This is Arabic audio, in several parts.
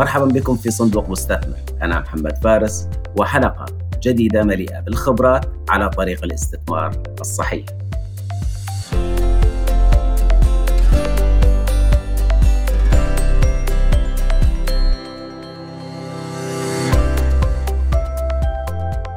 مرحبا بكم في صندوق مستثمر. أنا محمد فارس وحلقة جديدة مليئة بالخبرات على طريق الاستثمار الصحيح.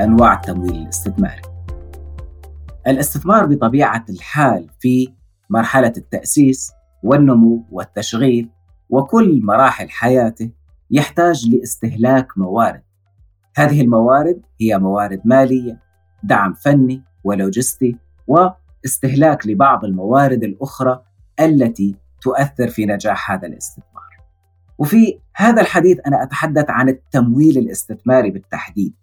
أنواع التمويل الاستثماري. الاستثمار بطبيعة الحال في مرحلة التأسيس والنمو والتشغيل وكل مراحل حياته يحتاج لاستهلاك موارد. هذه الموارد هي موارد مالية، دعم فني ولوجستي واستهلاك لبعض الموارد الأخرى التي تؤثر في نجاح هذا الاستثمار. وفي هذا الحديث أنا أتحدث عن التمويل الاستثماري بالتحديد.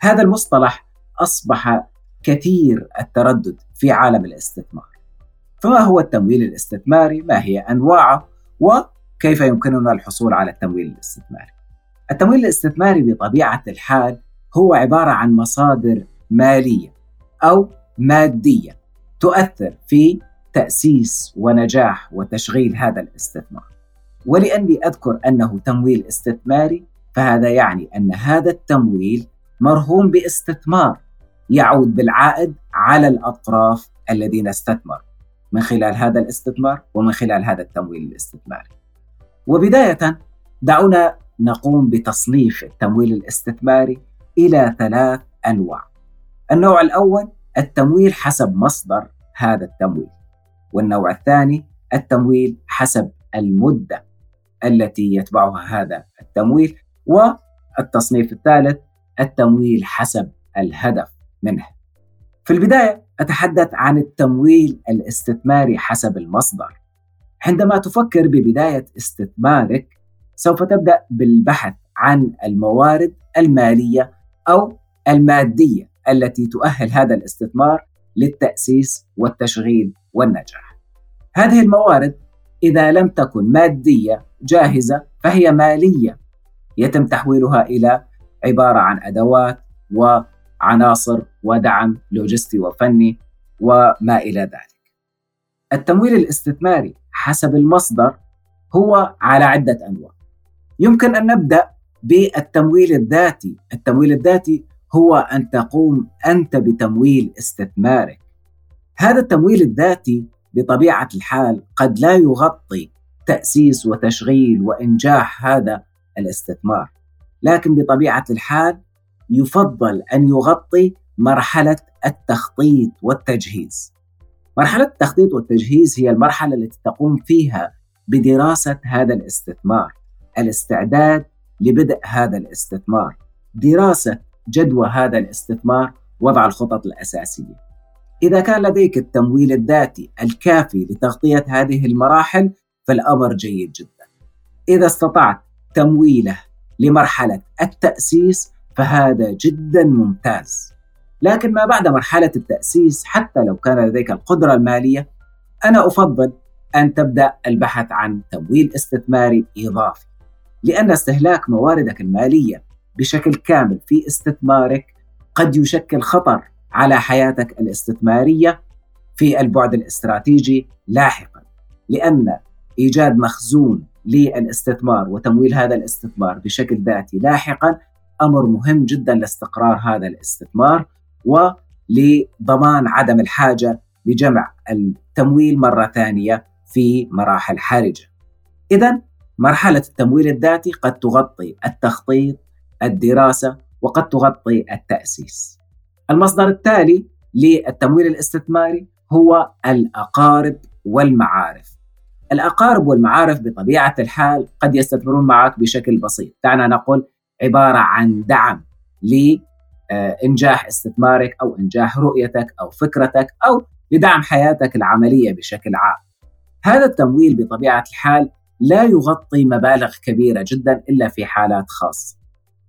هذا المصطلح أصبح كثير التردد في عالم الاستثمار. فما هو التمويل الاستثماري؟ ما هي أنواعه؟ وكيف يمكننا الحصول على التمويل الاستثماري؟ التمويل الاستثماري بطبيعة الحال هو عبارة عن مصادر مالية أو مادية تؤثر في تأسيس ونجاح وتشغيل هذا الاستثمار. ولأني أذكر أنه تمويل استثماري فهذا يعني أن هذا التمويل مرهون باستثمار يعود بالعائد على الأطراف الذين استثمروا من خلال هذا الاستثمار ومن خلال هذا التمويل الاستثماري. وبداية دعونا نقوم بتصنيف التمويل الاستثماري إلى ثلاث أنواع. النوع الأول التمويل حسب مصدر هذا التمويل. والنوع الثاني التمويل حسب المدة التي يتبعها هذا التمويل والتصنيف الثالث التمويل حسب الهدف منه. في البداية أتحدث عن التمويل الاستثماري حسب المصدر. عندما تفكر ببداية استثمارك سوف تبدأ بالبحث عن الموارد المالية أو المادية التي تؤهل هذا الاستثمار للتأسيس والتشغيل والنجاح. هذه الموارد إذا لم تكن مادية جاهزة فهي مالية يتم تحويلها إلى عبارة عن أدوات وعناصر ودعم لوجستي وفني وما إلى ذلك. التمويل الاستثماري حسب المصدر هو على عدة أنواع. يمكن أن نبدأ بالتمويل الذاتي، التمويل الذاتي هو أن تقوم أنت بتمويل استثمارك. هذا التمويل الذاتي بطبيعة الحال قد لا يغطي تأسيس وتشغيل وإنجاح هذا الاستثمار، لكن بطبيعة الحال يفضل أن يغطي مرحلة التخطيط والتجهيز. مرحلة التخطيط والتجهيز هي المرحلة التي تقوم فيها بدراسة هذا الاستثمار. الاستعداد لبدء هذا الاستثمار دراسة جدوى هذا الاستثمار وضع الخطط الأساسية إذا كان لديك التمويل الذاتي الكافي لتغطية هذه المراحل فالأمر جيد جدا إذا استطعت تمويله لمرحلة التأسيس فهذا جدا ممتاز لكن ما بعد مرحلة التأسيس حتى لو كان لديك القدرة المالية أنا أفضل أن تبدأ البحث عن تمويل استثماري إضافي لأن استهلاك مواردك المالية بشكل كامل في استثمارك قد يشكل خطر على حياتك الاستثمارية في البعد الاستراتيجي لاحقا لأن إيجاد مخزون للاستثمار وتمويل هذا الاستثمار بشكل ذاتي لاحقا أمر مهم جدا لاستقرار هذا الاستثمار. ولضمان عدم الحاجة لجمع التمويل مرة ثانية في مراحل حرجة إذا مرحلة التمويل الذاتي قد تغطي التخطيط، الدراسة، وقد تغطي التأسيس. المصدر التالي للتمويل الاستثماري هو الأقارب والمعارف. الأقارب والمعارف بطبيعة الحال قد يستثمرون معك بشكل بسيط، دعنا نقول عبارة عن دعم لإنجاح استثمارك أو إنجاح رؤيتك أو فكرتك أو لدعم حياتك العملية بشكل عام. هذا التمويل بطبيعة الحال لا يغطي مبالغ كبيرة جدا إلا في حالات خاصة.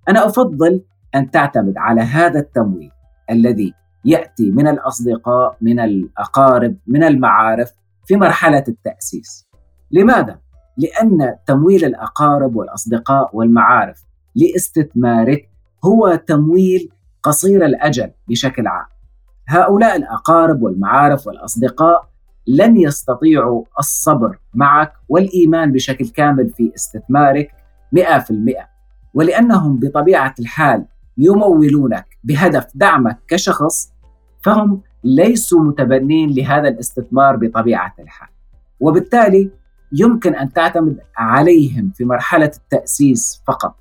أنا أفضل أن تعتمد على هذا التمويل الذي يأتي من الأصدقاء، من الأقارب، من المعارف في مرحلة التأسيس. لماذا؟ لأن تمويل الأقارب والأصدقاء والمعارف لاستثمارك هو تمويل قصير الأجل بشكل عام. هؤلاء الأقارب والمعارف والأصدقاء لن يستطيعوا الصبر معك والإيمان بشكل كامل في استثمارك 100% ولأنهم بطبيعة الحال يمولونك بهدف دعمك كشخص فهم ليسوا متبنين لهذا الاستثمار بطبيعة الحال. وبالتالي يمكن أن تعتمد عليهم في مرحلة التأسيس فقط.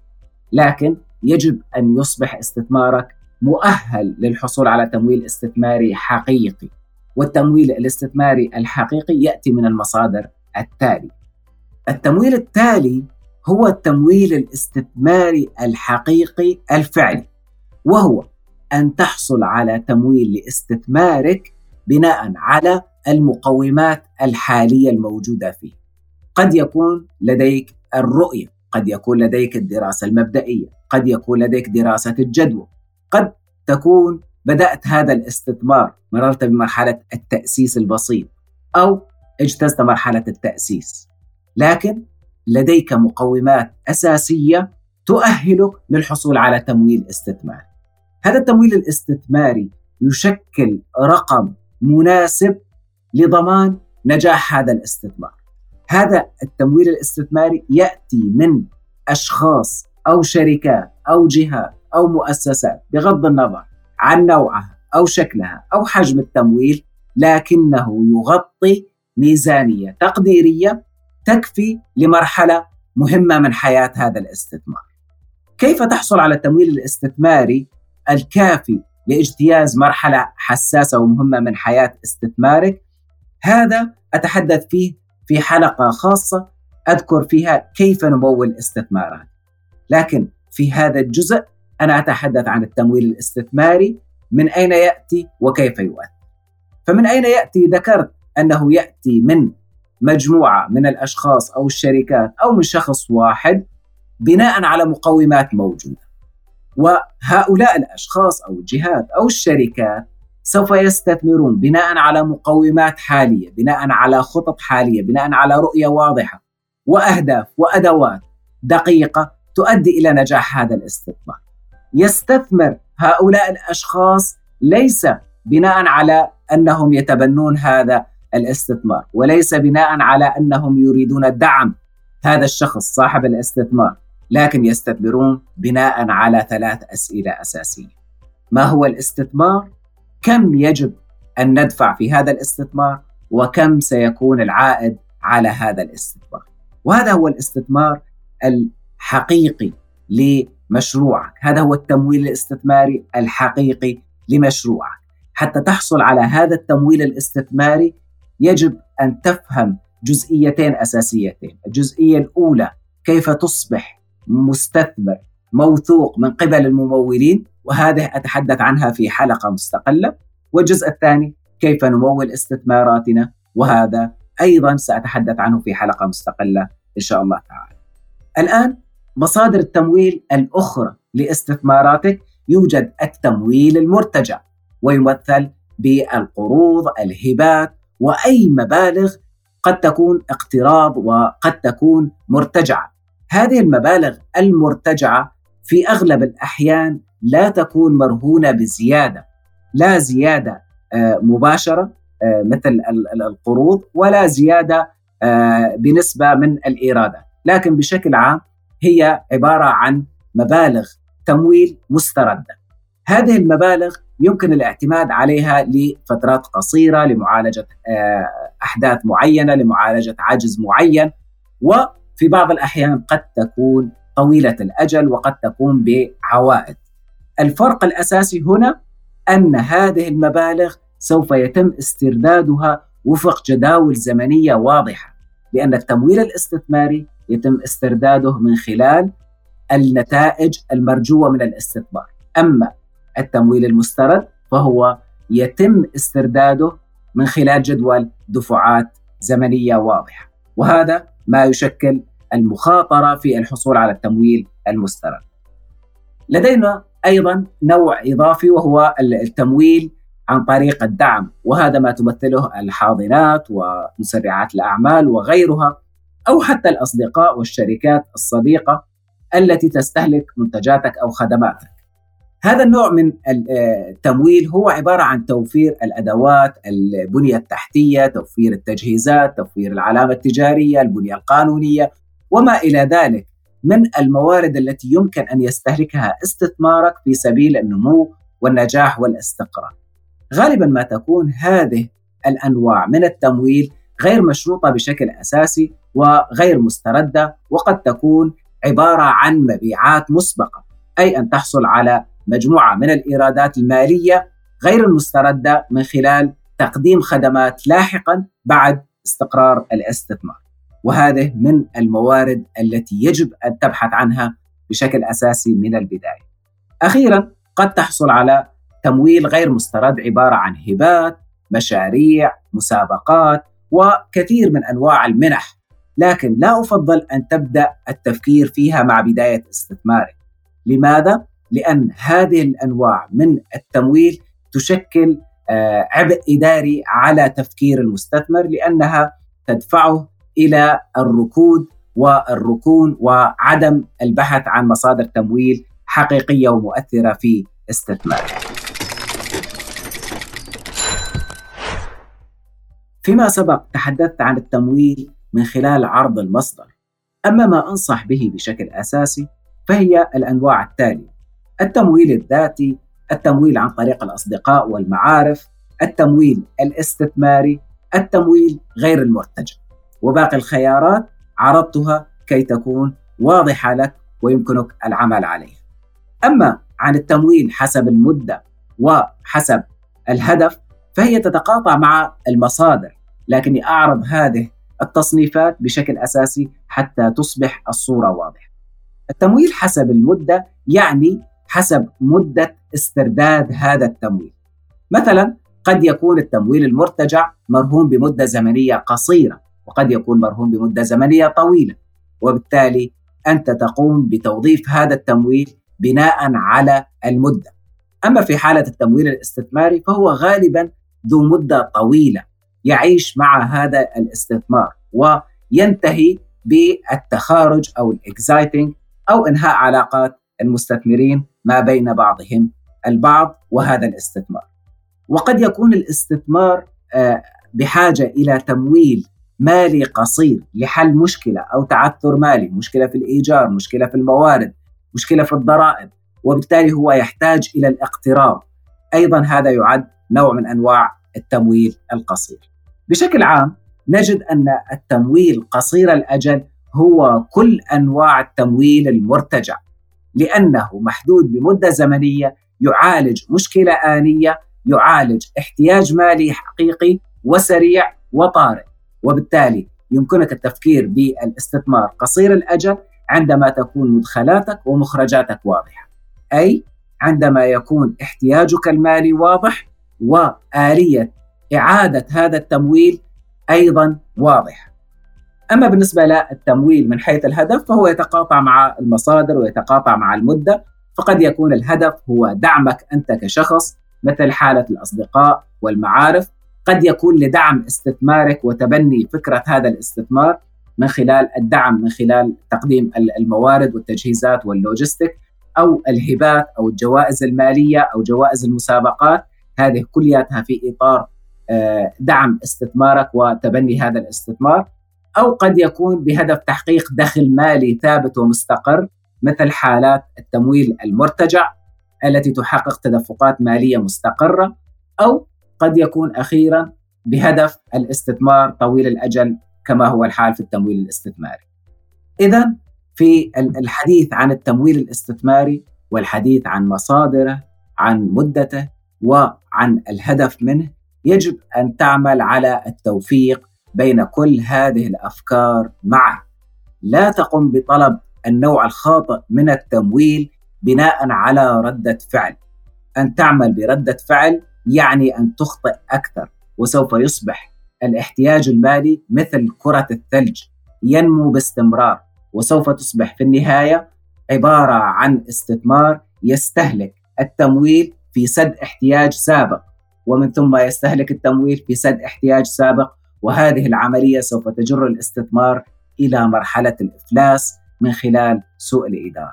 لكن يجب أن يصبح استثمارك مؤهل للحصول على تمويل استثماري حقيقي والتمويل الاستثماري الحقيقي يأتي من المصادر التالي. التمويل التالي هو التمويل الاستثماري الحقيقي الفعلي وهو أن تحصل على تمويل لاستثمارك بناء على المقومات الحالية الموجودة فيه. قد يكون لديك الرؤية، قد يكون لديك الدراسة المبدئية، قد يكون لديك دراسة الجدوى، قد تكون بدأت هذا الاستثمار مررت بمرحلة التأسيس البسيط أو اجتزت مرحلة التأسيس. لكن لديك مقومات أساسية تؤهلك للحصول على تمويل استثماري. هذا التمويل الاستثماري يشكل رقم مناسب لضمان نجاح هذا الاستثمار. هذا التمويل الاستثماري يأتي من أشخاص أو شركات أو جهات أو مؤسسات بغض النظر عن نوعها أو شكلها أو حجم التمويل لكنه يغطي ميزانية تقديرية تكفي لمرحلة مهمة من حياة هذا الاستثمار. كيف تحصل على التمويل الاستثماري الكافي لاجتياز مرحلة حساسة ومهمة من حياة استثمارك؟ هذا أتحدث فيه في حلقة خاصة أذكر فيها كيف نمول استثمارات. لكن في هذا الجزء أنا أتحدث عن التمويل الاستثماري من أين يأتي وكيف يؤثر فمن أين يأتي؟ ذكرت أنه يأتي من مجموعة من الأشخاص أو الشركات أو من شخص واحد بناء على مقومات موجودة. وهؤلاء الأشخاص أو الجهات أو الشركات سوف يستثمرون بناء على مقومات حالية بناء على خطط حالية بناء على رؤية واضحة وأهداف وأدوات دقيقة تؤدي إلى نجاح هذا الاستثمار. يستثمر هؤلاء الأشخاص ليس بناء على أنهم يتبنون هذا الاستثمار وليس بناء على أنهم يريدون دعم هذا الشخص صاحب الاستثمار لكن يستثمرون بناء على ثلاث أسئلة أساسية. ما هو الاستثمار؟ كم يجب أن ندفع في هذا الاستثمار؟ وكم سيكون العائد على هذا الاستثمار؟ وهذا هو الاستثمار الحقيقي مشروعك. هذا هو التمويل الاستثماري الحقيقي لمشروعك. حتى تحصل على هذا التمويل الاستثماري يجب أن تفهم جزئيتين أساسيتين. الجزئية الأولى كيف تصبح مستثمر موثوق من قبل الممولين؟ وهذه أتحدث عنها في حلقة مستقلة. والجزء الثاني كيف نمول استثماراتنا؟ وهذا أيضا سأتحدث عنه في حلقة مستقلة إن شاء الله تعالى. الآن مصادر التمويل الأخرى لاستثماراتك يوجد التمويل المرتجع ويمثل بالقروض الهبات وأي مبالغ قد تكون اقتراض وقد تكون مرتجعة. هذه المبالغ المرتجعة في أغلب الأحيان لا تكون مرهونة بزيادة، لا زيادة آه، مباشرة آه، مثل القروض ولا زيادة آه، بنسبة من الإيرادات، لكن بشكل عام هي عبارة عن مبالغ تمويل مستردة. هذه المبالغ يمكن الاعتماد عليها لفترات قصيرة لمعالجة آه، أحداث معينة، لمعالجة عجز معين وفي بعض الأحيان قد تكون طويلة الأجل وقد تكون بعوائد. الفرق الأساسي هنا أن هذه المبالغ سوف يتم استردادها وفق جداول زمنية واضحة لأن التمويل الاستثماري يتم استرداده من خلال النتائج المرجوة من الاستثمار، أما التمويل المسترد فهو يتم استرداده من خلال جدول دفعات زمنية واضحة، وهذا ما يشكل المخاطرة في الحصول على التمويل المسترد. لدينا أيضا نوع إضافي وهو التمويل عن طريق الدعم وهذا ما تمثله الحاضنات ومسرعات الأعمال وغيرها أو حتى الأصدقاء والشركات الصديقة التي تستهلك منتجاتك أو خدماتك. هذا النوع من التمويل هو عبارة عن توفير الأدوات، البنية التحتية، توفير التجهيزات، توفير العلامة التجارية، البنية القانونية وما إلى ذلك من الموارد التي يمكن أن يستهلكها استثمارك في سبيل النمو والنجاح والاستقرار. غالبا ما تكون هذه الأنواع من التمويل غير مشروطة بشكل أساسي وغير مستردة وقد تكون عبارة عن مبيعات مسبقة أي أن تحصل على مجموعة من الإيرادات المالية غير المستردة من خلال تقديم خدمات لاحقا بعد استقرار الاستثمار. وهذه من الموارد التي يجب أن تبحث عنها بشكل أساسي من البداية. أخيرا قد تحصل على تمويل غير مسترد عبارة عن هبات، مشاريع، مسابقات وكثير من أنواع المنح، لكن لا أفضل أن تبدأ التفكير فيها مع بداية استثمارك. لماذا؟ لأن هذه الأنواع من التمويل تشكل آه، عبء إداري على تفكير المستثمر لأنها تدفعه إلى الركود والركون وعدم البحث عن مصادر تمويل حقيقية ومؤثرة في استثماره. فيما سبق تحدثت عن التمويل من خلال عرض المصدر. أما ما أنصح به بشكل أساسي فهي الأنواع التالية: التمويل الذاتي، التمويل عن طريق الأصدقاء والمعارف، التمويل الاستثماري، التمويل غير المرتجع. وباقي الخيارات عرضتها كي تكون واضحة لك ويمكنك العمل عليها. أما عن التمويل حسب المدة وحسب الهدف فهي تتقاطع مع المصادر لكني أعرض هذه التصنيفات بشكل أساسي حتى تصبح الصورة واضحة. التمويل حسب المدة يعني حسب مدة استرداد هذا التمويل. مثلا قد يكون التمويل المرتجع مرهون بمدة زمنية قصيرة وقد يكون مرهون بمدة زمنية طويلة وبالتالي أنت تقوم بتوظيف هذا التمويل بناء على المدة. أما في حالة التمويل الاستثماري فهو غالبا ذو مدة طويلة يعيش مع هذا الاستثمار وينتهي بالتخارج أو الاكزايتنج أو إنهاء علاقات المستثمرين ما بين بعضهم البعض وهذا الاستثمار. وقد يكون الاستثمار آه، بحاجة إلى تمويل مالي قصير لحل مشكلة أو تعثر مالي، مشكلة في الإيجار، مشكلة في الموارد، مشكلة في الضرائب، وبالتالي هو يحتاج إلى الاقتراض. أيضا هذا يعد نوع من أنواع التمويل القصير. بشكل عام نجد أن التمويل قصير الأجل هو كل أنواع التمويل المرتجع لأنه محدود بمدة زمنية يعالج مشكلة آنية يعالج احتياج مالي حقيقي وسريع وطارئ وبالتالي يمكنك التفكير بالاستثمار قصير الأجل عندما تكون مدخلاتك ومخرجاتك واضحة أي عندما يكون احتياجك المالي واضح وآلية إعادة هذا التمويل أيضا واضح. أما بالنسبة للتمويل من حيث الهدف فهو يتقاطع مع المصادر ويتقاطع مع المدة فقد يكون الهدف هو دعمك أنت كشخص مثل حالة الأصدقاء والمعارف قد يكون لدعم استثمارك وتبني فكرة هذا الاستثمار من خلال الدعم من خلال تقديم الموارد والتجهيزات واللوجستيك أو الهبات أو الجوائز المالية أو جوائز المسابقات هذه كلياتها في إطار آه، دعم استثمارك وتبني هذا الاستثمار أو قد يكون بهدف تحقيق دخل مالي ثابت ومستقر مثل حالات التمويل المرتجع التي تحقق تدفقات مالية مستقرة أو قد يكون أخيرا بهدف الاستثمار طويل الأجل كما هو الحال في التمويل الاستثماري. اذا في الحديث عن التمويل الاستثماري والحديث عن مصادره، عن مدته وعن الهدف منه يجب أن تعمل على التوفيق بين كل هذه الأفكار معا. لا تقم بطلب النوع الخاطئ من التمويل بناء على ردة فعل. أن تعمل بردة فعل يعني أن تخطئ أكثر وسوف يصبح الاحتياج المالي مثل كرة الثلج ينمو باستمرار وسوف تصبح في النهاية عبارة عن استثمار يستهلك التمويل في سد احتياج سابق ومن ثم يستهلك التمويل في سد احتياج سابق وهذه العملية سوف تجر الاستثمار إلى مرحلة الإفلاس من خلال سوء الإدارة.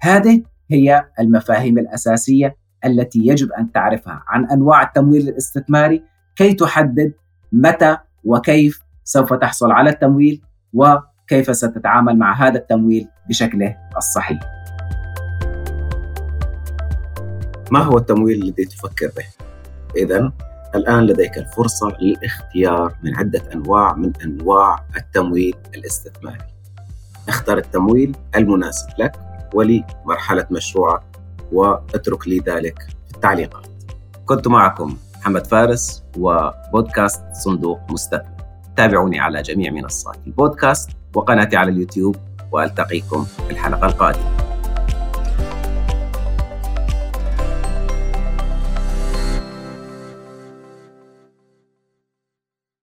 هذه هي المفاهيم الأساسية التي يجب أن تعرفها عن أنواع التمويل الاستثماري كي تحدد متى وكيف سوف تحصل على التمويل وكيف ستتعامل مع هذا التمويل بشكله الصحيح. ما هو التمويل الذي تفكر به؟ إذا الآن لديك الفرصة للاختيار من عدة أنواع من أنواع التمويل الاستثماري. اختر التمويل المناسب لك ولمرحلة مشروعك واترك لي ذلك في التعليقات. كنت معكم محمد فارس وبودكاست صندوق مستثمر. تابعوني على جميع منصات البودكاست وقناتي على اليوتيوب وألتقيكم في الحلقة القادمة